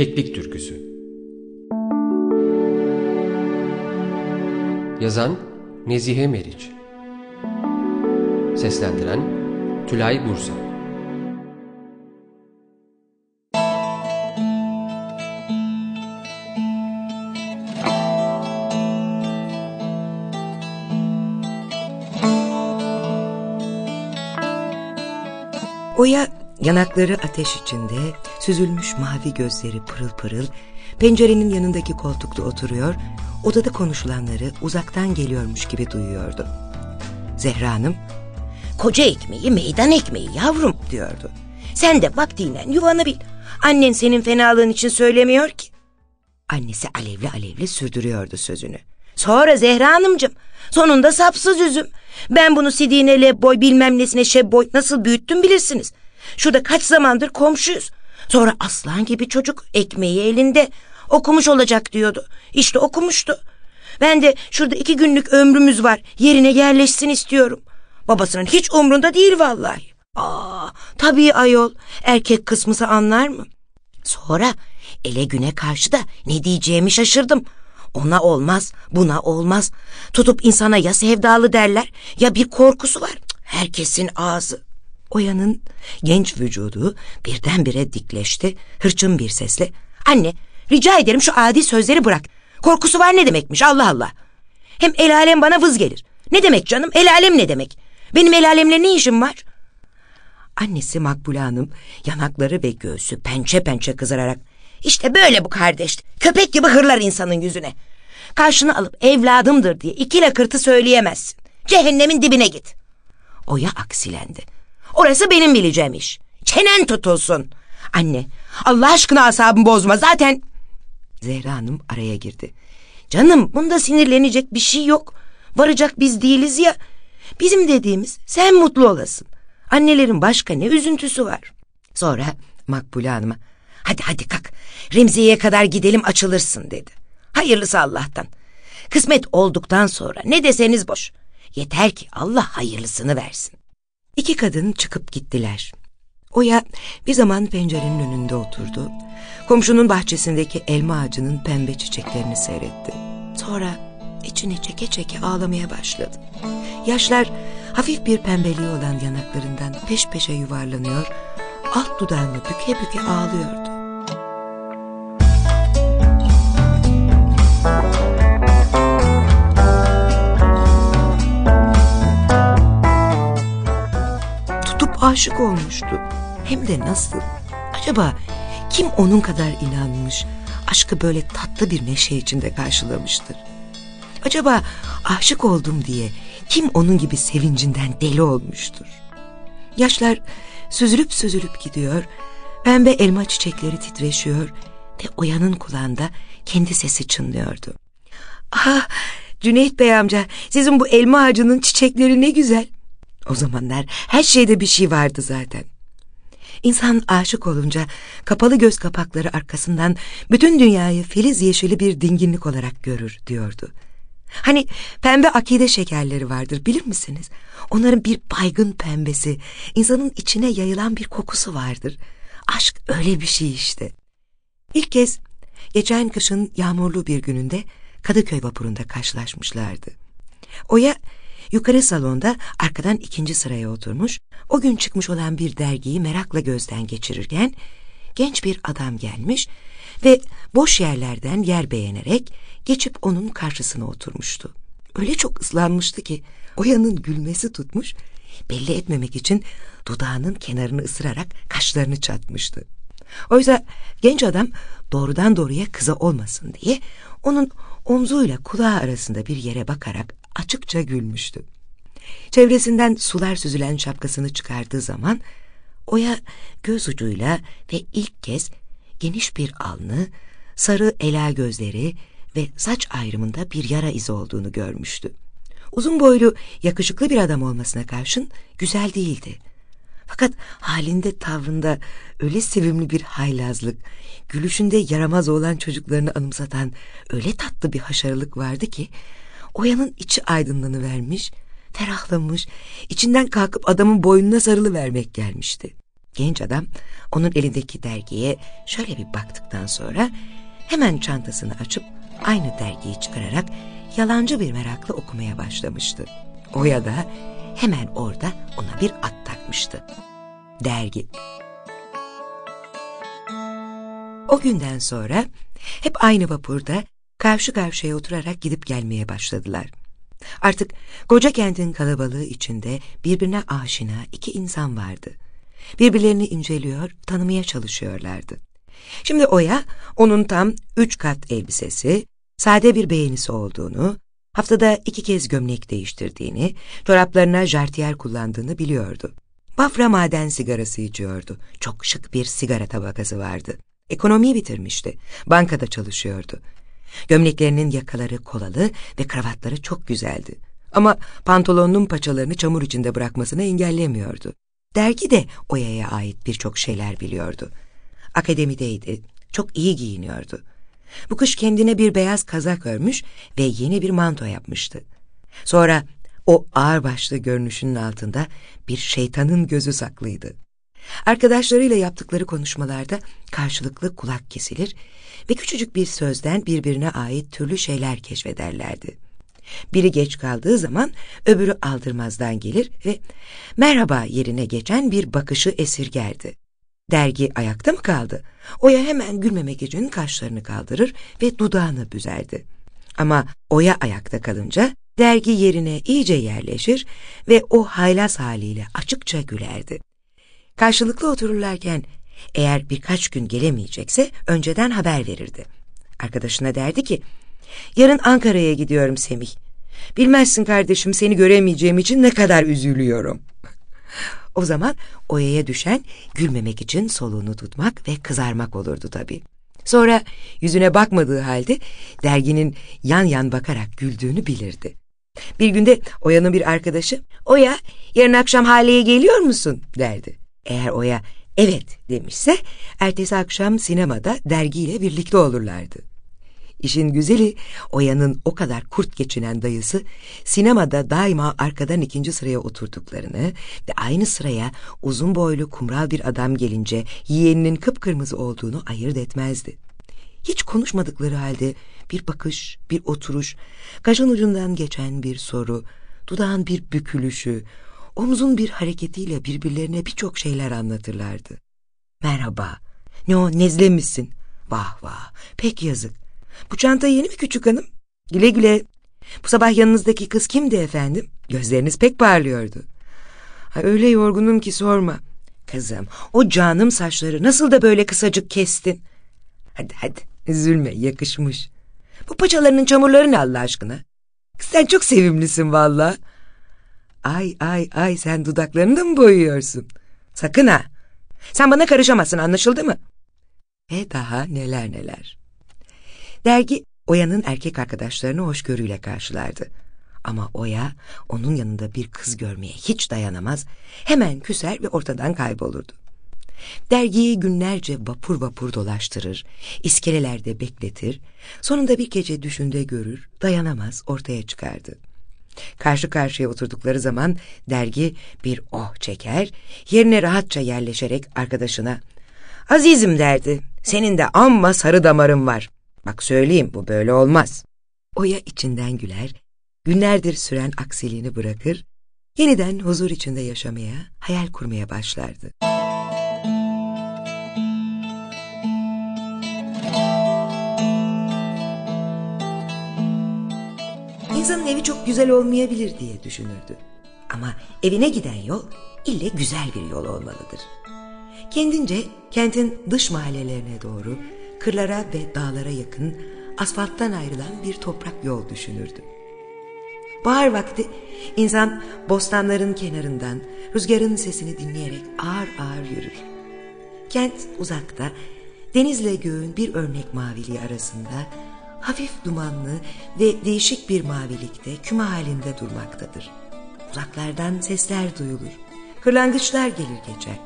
Keklik Türküsü. Yazan Nezihe Meriç. Seslendiren Tülay Bursa. Oya yanakları ateş içinde, süzülmüş mavi gözleri pırıl pırıl, pencerenin yanındaki koltukta oturuyor, odada konuşulanları uzaktan geliyormuş gibi duyuyordu. Zehra Hanım, Koca ekmeği meydan ekmeği yavrum diyordu. Sen de vaktiyle yuvanı bil. Annen senin fenalığın için söylemiyor ki. annesi alevli alevli sürdürüyordu sözünü. Sonra Zehra Hanımcığım sonunda sapsız üzüm. Ben bunu sidiğine lebboy bilmem nesine şebboy nasıl büyüttüm bilirsiniz. Şurada kaç zamandır komşuyuz. Sonra aslan gibi çocuk ekmeği elinde okumuş olacak diyordu. İşte okumuştu. Ben de şurada iki günlük ömrümüz var yerine yerleşsin istiyorum. Babasının hiç umrunda değil vallahi. Aa, tabii ayol erkek kısmısı anlar mı? Sonra ele güne karşı da ne diyeceğimi şaşırdım. Ona olmaz, buna olmaz. Tutup insana ya sevdalı derler ya bir korkusu var. Herkesin ağzı. Oya'nın genç vücudu birdenbire dikleşti, hırçın bir sesle. Anne, rica ederim şu adi sözleri bırak. Korkusu var ne demekmiş Allah Allah. Hem el alem bana vız gelir. Ne demek canım? El alem ne demek? Benim el alemle ne işim var? Annesi Makbule Hanım yanakları ve göğsü pençe pençe kızararak İşte böyle bu kardeş. Köpek gibi hırlar insanın yüzüne. Karşına alıp evladımdır diye iki lakırtı söyleyemezsin. Cehennemin dibine git. Oya aksilendi. Orası benim bileceğim iş. Çenen tutulsun. Anne, Allah aşkına asabımı bozma. Zaten Zehra Hanım araya girdi. Canım bunda sinirlenecek bir şey yok. Varacak biz değiliz ya. Bizim dediğimiz sen mutlu olasın. Annelerin başka ne üzüntüsü var. Sonra Makbule Hanım'a hadi hadi kalk Remziye'ye kadar gidelim açılırsın dedi. Hayırlısı Allah'tan. Kısmet olduktan sonra ne deseniz boş. Yeter ki Allah hayırlısını versin. İki kadın çıkıp gittiler. Oya bir zaman pencerenin önünde oturdu. Komşunun bahçesindeki elma ağacının pembe çiçeklerini seyretti. Sonra içini çeke çeke ağlamaya başladı. Yaşlar hafif bir pembeliği olan yanaklarından peş peşe yuvarlanıyor, alt dudağını büke büke ağlıyordu. Aşık olmuştu. Hem de nasıl? Acaba kim onun kadar inanmış, aşkı böyle tatlı bir neşe içinde karşılamıştır? Acaba aşık oldum diye kim onun gibi sevincinden deli olmuştur? Yaşlar süzülüp süzülüp gidiyor, pembe elma çiçekleri titreşiyor ve Oya'nın kulağında kendi sesi çınlıyordu. Ah Cüneyt Bey amca sizin bu elma ağacının çiçekleri ne güzel. O zamanlar her şeyde bir şey vardı zaten. İnsan aşık olunca kapalı göz kapakları arkasından bütün dünyayı filiz yeşili bir dinginlik olarak görür diyordu. Hani pembe akide şekerleri vardır bilir misiniz? Onların bir baygın pembesi, insanın içine yayılan bir kokusu vardır. Aşk öyle bir şey işte. İlk kez geçen kışın yağmurlu bir gününde Kadıköy vapurunda karşılaşmışlardı. Oya yukarı salonda arkadan ikinci sıraya oturmuş, o gün çıkmış olan bir dergiyi merakla gözden geçirirken genç bir adam gelmiş ve boş yerlerden yer beğenerek geçip onun karşısına oturmuştu. Öyle çok ıslanmıştı ki Oya'nın gülmesi tutmuş, belli etmemek için dudağının kenarını ısırarak kaşlarını çatmıştı. Oysa genç adam doğrudan doğruya kıza olmasın diye onun omzuyla kulağı arasında bir yere bakarak açıkça gülmüştü. Çevresinden sular süzülen şapkasını çıkardığı zaman Oya göz ucuyla ve ilk kez geniş bir alnı, sarı ela gözleri ve saç ayrımında bir yara izi olduğunu görmüştü. Uzun boylu, yakışıklı bir adam olmasına karşın güzel değildi. Fakat halinde tavrında öyle sevimli bir haylazlık, gülüşünde yaramaz olan çocuklarını anımsatan öyle tatlı bir haşarılık vardı ki, Oya'nın içi aydınlanıvermiş, ferahlamış, içinden kalkıp adamın boynuna sarılı vermek gelmişti. Genç adam onun elindeki dergiye şöyle bir baktıktan sonra hemen çantasını açıp aynı dergiyi çıkararak yalancı bir merakla okumaya başlamıştı. Oya da hemen orada ona bir at takmıştı. Dergi. O günden sonra hep aynı vapurda karşı karşıya oturarak gidip gelmeye başladılar. Artık koca kentin kalabalığı içinde birbirine aşina iki insan vardı. Birbirlerini inceliyor, tanımaya çalışıyorlardı. Şimdi Oya, onun tam üç kat elbisesi, sade bir beğenisi olduğunu, haftada iki kez gömlek değiştirdiğini, çoraplarına jartiyer kullandığını biliyordu. Bafra maden sigarası içiyordu. Çok şık bir sigara tabakası vardı. Ekonomiyi bitirmişti. Bankada çalışıyordu. Gömleklerinin yakaları kolalı ve kravatları çok güzeldi. Ama pantolonunun paçalarını çamur içinde bırakmasını engellemiyordu. Dergi de Oya'ya ait birçok şeyler biliyordu. Akademideydi, çok iyi giyiniyordu. Bu kış kendine bir beyaz kazak örmüş ve yeni bir manto yapmıştı. Sonra o ağırbaşlı görünüşünün altında bir şeytanın gözü saklıydı. Arkadaşlarıyla yaptıkları konuşmalarda karşılıklı kulak kesilir ve küçücük bir sözden birbirine ait türlü şeyler keşfederlerdi. Biri geç kaldığı zaman öbürü aldırmazdan gelir ve merhaba yerine geçen bir bakışı esirgerdi. Dergi ayakta mı kaldı? Oya hemen gülmemek için kaşlarını kaldırır ve dudağını büzerdi. Ama Oya ayakta kalınca dergi yerine iyice yerleşir ve o haylaz haliyle açıkça gülerdi. Karşılıklı otururlarken eğer birkaç gün gelemeyecekse önceden haber verirdi. Arkadaşına derdi ki, yarın Ankara'ya gidiyorum Semih. Bilmezsin kardeşim seni göremeyeceğim için ne kadar üzülüyorum. o zaman Oya'ya düşen gülmemek için soluğunu tutmak ve kızarmak olurdu tabii. Sonra yüzüne bakmadığı halde derginin yan yan bakarak güldüğünü bilirdi. Bir günde Oya'nın bir arkadaşı, Oya yarın akşam Hale'ye geliyor musun derdi. Eğer Oya evet demişse ertesi akşam sinemada dergiyle birlikte olurlardı. İşin güzeli Oya'nın o kadar kurt geçinen dayısı sinemada daima arkadan ikinci sıraya oturduklarını ve aynı sıraya uzun boylu kumral bir adam gelince yeğeninin kıpkırmızı olduğunu ayırt etmezdi. Hiç konuşmadıkları halde bir bakış, bir oturuş, kaşın ucundan geçen bir soru, dudağın bir bükülüşü, omzun bir hareketiyle birbirlerine birçok şeyler anlatırlardı. Merhaba, ne o nezle misin? Vah vah, pek yazık. Bu çanta yeni mi küçük hanım? Güle güle. Bu sabah yanınızdaki kız kimdi efendim? Gözleriniz pek parlıyordu. Ha, öyle yorgunum ki sorma. Kızım, o canım saçları nasıl da böyle kısacık kestin? Hadi hadi, üzülme, yakışmış. Bu paçalarının çamurları ne Allah aşkına? Sen çok sevimlisin valla. Ay ay ay sen dudaklarını da mı boyuyorsun? Sakın ha. Sen bana karışamazsın anlaşıldı mı? Ve daha neler neler. Dergi Oya'nın erkek arkadaşlarını hoşgörüyle karşılardı. Ama Oya onun yanında bir kız görmeye hiç dayanamaz, hemen küser ve ortadan kaybolurdu. Dergiyi günlerce vapur vapur dolaştırır, iskelelerde bekletir, sonunda bir gece düşünde görür, dayanamaz ortaya çıkardı. Karşı karşıya oturdukları zaman dergi bir oh çeker, yerine rahatça yerleşerek arkadaşına ''Azizim'' derdi, ''senin de amma sarı damarın var. Bak söyleyeyim bu böyle olmaz.'' Oya içinden güler, günlerdir süren aksiliğini bırakır, yeniden huzur içinde yaşamaya, hayal kurmaya başlardı. İnsanın evi çok güzel olmayabilir diye düşünürdü. Ama evine giden yol ille güzel bir yol olmalıdır. Kendince kentin dış mahallelerine doğru kırlara ve dağlara yakın asfalttan ayrılan bir toprak yol düşünürdü. Bahar vakti insan bostanların kenarından rüzgarın sesini dinleyerek ağır ağır yürür. Kent uzakta, denizle göğün bir örnek maviliği arasında hafif dumanlı ve değişik bir mavilikte küme halinde durmaktadır. Uzaklardan sesler duyulur. Kırlangıçlar gelir geçer.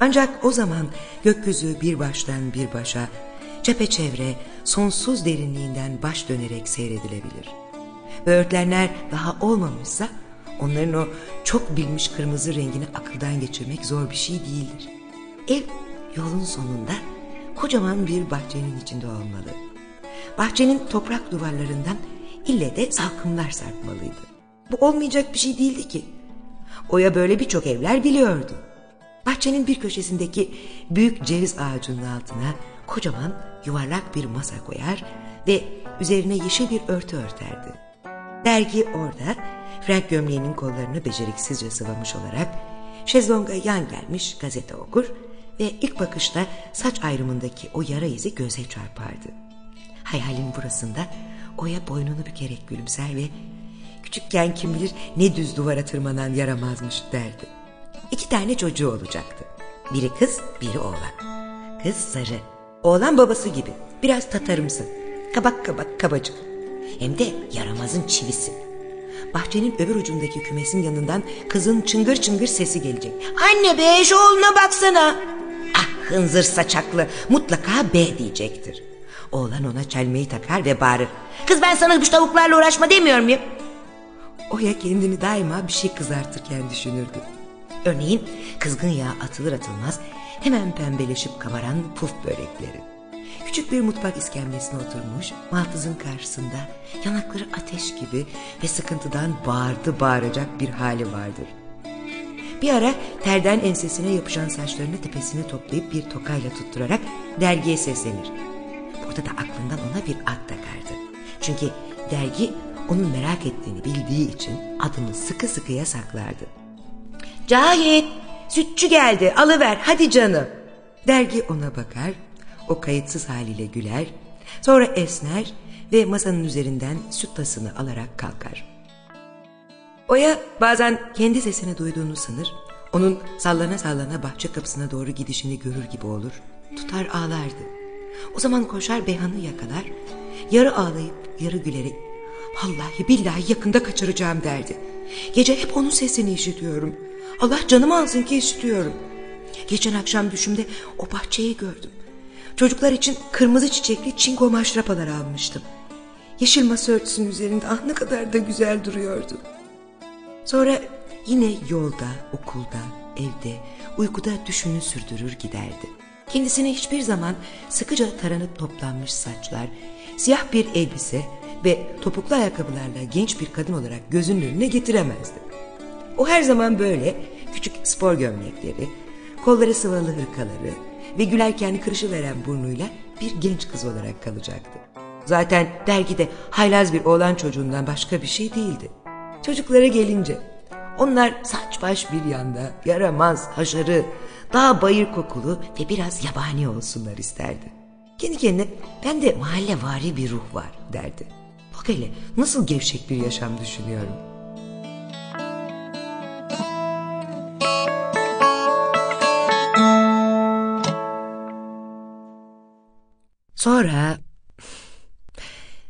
Ancak o zaman gökyüzü bir baştan bir başa, çepeçevre, sonsuz derinliğinden baş dönerek seyredilebilir. Böğürtlenler daha olmamışsa, onların o çok bilmiş kırmızı rengini akıldan geçirmek zor bir şey değildir. Ev yolun sonunda kocaman bir bahçenin içinde olmalı. Bahçenin toprak duvarlarından ille de salkımlar sarkmalıydı. Bu olmayacak bir şey değildi ki. Oya böyle birçok evler biliyordu. Bahçenin bir köşesindeki büyük ceviz ağacının altına kocaman yuvarlak bir masa koyar ve üzerine yeşil bir örtü örterdi. Dergi orada Frank gömleğinin kollarını beceriksizce sıvamış olarak şezlonga yan gelmiş gazete okur ve ilk bakışta saç ayrımındaki o yara izi göze çarpardı. Hayalin burasında Oya boynunu bükerek gülümser ve küçükken kim bilir ne düz duvara tırmanan yaramazmış derdi. İki tane çocuğu olacaktı. Biri kız, biri oğlan. Kız sarı. Oğlan babası gibi. Biraz tatarımsı. Kabak kabak kabacık. Hem de yaramazın çivisi. Bahçenin öbür ucundaki kümesin yanından kızın çıngır çıngır sesi gelecek. Anne be şu oğluna baksana. Ah hınzır saçaklı mutlaka B diyecektir. Oğlan ona çelmeyi takar ve bağırır. Kız ben sana bu tavuklarla uğraşma demiyor muyum? Oya kendini daima bir şey kızartırken düşünürdü. Örneğin kızgın yağ atılır atılmaz hemen pembeleşip kabaran puf börekleri. Küçük bir mutfak iskemlesine oturmuş, maltızın karşısında yanakları ateş gibi ve sıkıntıdan bağırdı bağıracak bir hali vardır. Bir ara terden ensesine yapışan saçlarını tepesine toplayıp bir tokayla tutturarak dergiye seslenir. Burada da aklından ona bir ad takardı. Çünkü dergi onun merak ettiğini bildiği için adını sıkı sıkıya saklardı. Cahit, sütçü geldi, alıver, hadi canım. Dergi ona bakar, o kayıtsız haliyle güler, sonra esner ve masanın üzerinden süt tasını alarak kalkar. Oya bazen kendi sesini duyduğunu sanır, onun sallana sallana bahçe kapısına doğru gidişini görür gibi olur, tutar ağlardı. O zaman koşar Beyhan'ı yakalar, yarı ağlayıp yarı gülerek, vallahi billahi yakında kaçıracağım derdi. Gece hep onun sesini işitiyorum. Allah canımı alsın ki işitiyorum. Geçen akşam düşümde o bahçeyi gördüm. Çocuklar için kırmızı çiçekli çinko maşrapalar almıştım. Yeşil masa örtüsünün üzerinde ah ne kadar da güzel duruyordu. Sonra yine yolda, okulda, evde, uykuda düşünü sürdürür giderdi. Kendisine hiçbir zaman sıkıca taranıp toplanmış saçlar, siyah bir elbise ve topuklu ayakkabılarla genç bir kadın olarak gözünün önüne getiremezdi. O her zaman böyle küçük spor gömlekleri, kolları sıvalı hırkaları ve gülerken kırışıveren burnuyla bir genç kız olarak kalacaktı. Zaten dergide haylaz bir oğlan çocuğundan başka bir şey değildi. Çocuklara gelince onlar saç baş bir yanda, yaramaz, haşarı, dağ bayır kokulu ve biraz yabani olsunlar isterdi. Kendi kendine ben de mahalle bir ruh var derdi. Bak hele nasıl gevşek bir yaşam düşünüyorum. Sonra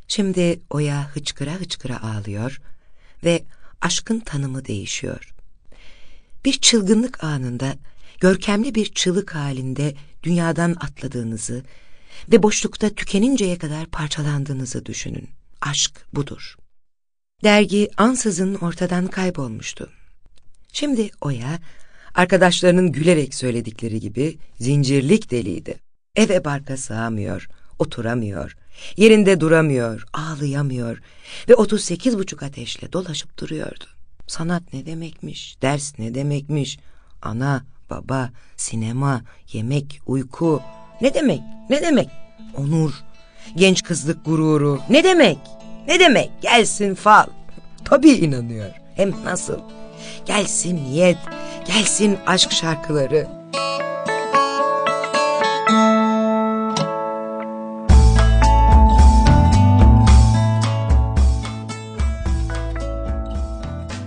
şimdi Oya hıçkıra hıçkıra ağlıyor ve aşkın tanımı değişiyor. Bir çılgınlık anında görkemli bir çığlık halinde dünyadan atladığınızı ve boşlukta tükeninceye kadar parçalandığınızı düşünün. Aşk budur. Dergi ansızın ortadan kaybolmuştu. Şimdi Oya, arkadaşlarının gülerek söyledikleri gibi zincirlik deliydi. Eve barka sığamıyor, oturamıyor, yerinde duramıyor, ağlayamıyor ve 38 buçuk ateşle dolaşıp duruyordu. Sanat ne demekmiş, ders ne demekmiş, ana, baba, sinema, yemek, uyku ne demek, ne demek, onur, genç kızlık gururu ne demek, ne demek, gelsin fal. Tabii inanıyor, hem nasıl, gelsin niyet, gelsin aşk şarkıları.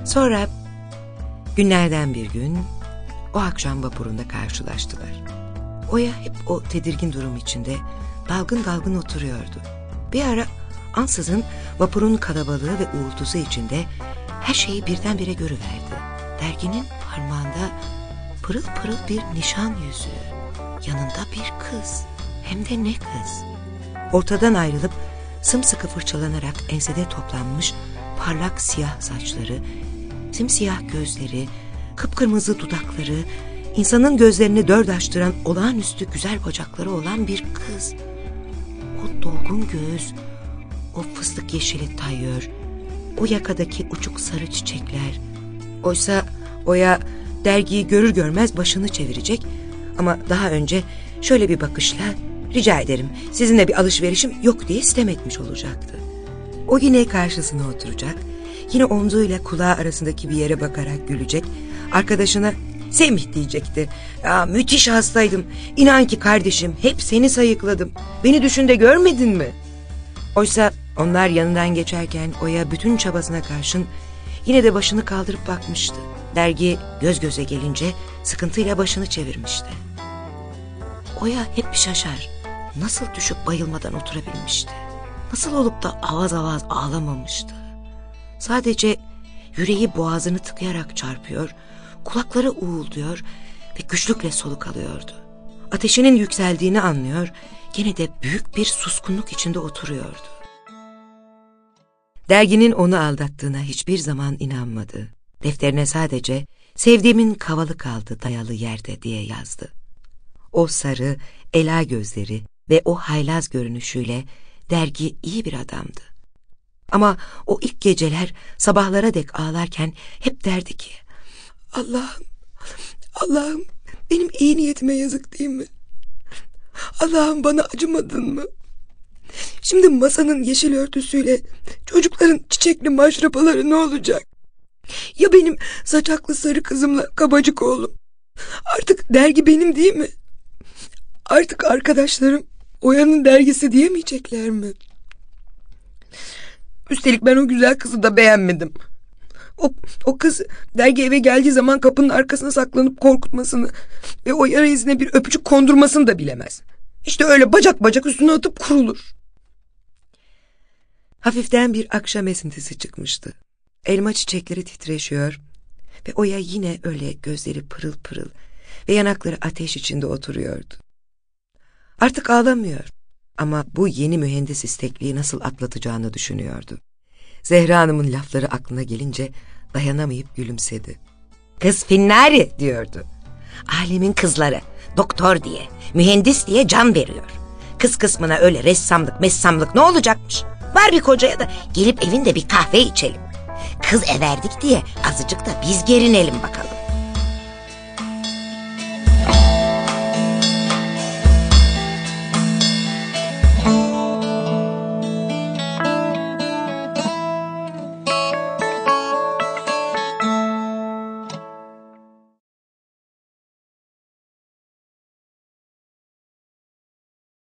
Sonra günlerden bir gün o akşam vapurunda karşılaştılar. Oya hep o tedirgin durum içinde dalgın dalgın oturuyordu. Bir ara ansızın vapurun kalabalığı ve uğultusu içinde her şeyi birdenbire görüverdi. Derginin parmağında pırıl pırıl bir nişan yüzüğü. Yanında bir kız. Hem de ne kız. Ortadan ayrılıp sımsıkı fırçalanarak ensede toplanmış parlak siyah saçları, simsiyah gözleri, kıpkırmızı dudakları insanın gözlerini dört açtıran olağanüstü güzel bacakları olan bir kız. O dolgun göğüs, o fıstık yeşili tayör, o yakadaki uçuk sarı çiçekler. Oysa Oya dergiyi görür görmez başını çevirecek ama daha önce şöyle bir bakışla rica ederim sizinle bir alışverişim yok diye istem etmiş olacaktı. O yine karşısına oturacak, yine omzuyla kulağı arasındaki bir yere bakarak gülecek, arkadaşına Semih diyecekti. Ya, müthiş hastaydım. İnan ki kardeşim hep seni sayıkladım. Beni düşünde görmedin mi? Oysa onlar yanından geçerken Oya bütün çabasına karşın yine de başını kaldırıp bakmıştı. Dergi göz göze gelince sıkıntıyla başını çevirmişti. Oya hep şaşar. Nasıl düşüp bayılmadan oturabilmişti? Nasıl olup da avaz avaz ağlamamıştı? Sadece yüreği boğazını tıkayarak çarpıyor, kulakları uğulduyor ve güçlükle soluk alıyordu. Ateşinin yükseldiğini anlıyor, gene de büyük bir suskunluk içinde oturuyordu. Derginin onu aldattığına hiçbir zaman inanmadı. Defterine sadece sevdiğimin kavalı kaldı dayalı yerde diye yazdı. O sarı, ela gözleri ve o haylaz görünüşüyle dergi iyi bir adamdı. Ama o ilk geceler sabahlara dek ağlarken hep derdi ki Allah'ım, Allah'ım benim iyi niyetime yazık değil mi? Allah'ım bana acımadın mı? Şimdi masanın yeşil örtüsüyle çocukların çiçekli maşrapaları ne olacak? Ya benim saçaklı sarı kızımla kabacık oğlum? Artık dergi benim değil mi? Artık arkadaşlarım Oya'nın dergisi diyemeyecekler mi? Üstelik ben o güzel kızı da beğenmedim. O, o kız dergi eve geldiği zaman kapının arkasına saklanıp korkutmasını ve o yara izine bir öpücük kondurmasını da bilemez. İşte öyle bacak bacak üstüne atıp kurulur. Hafiften bir akşam esintisi çıkmıştı. Elma çiçekleri titreşiyor ve Oya yine öyle gözleri pırıl pırıl ve yanakları ateş içinde oturuyordu. Artık ağlamıyor ama bu yeni mühendis istekliği nasıl atlatacağını düşünüyordu. Zehra Hanım'ın lafları aklına gelince dayanamayıp gülümsedi. Kız Finnari diyordu. Alemin kızları doktor diye, mühendis diye can veriyor. Kız kısmına öyle ressamlık, messamlık ne olacakmış? Var bir kocaya da gelip evinde bir kahve içelim. Kız everdik diye azıcık da biz gerinelim bakalım.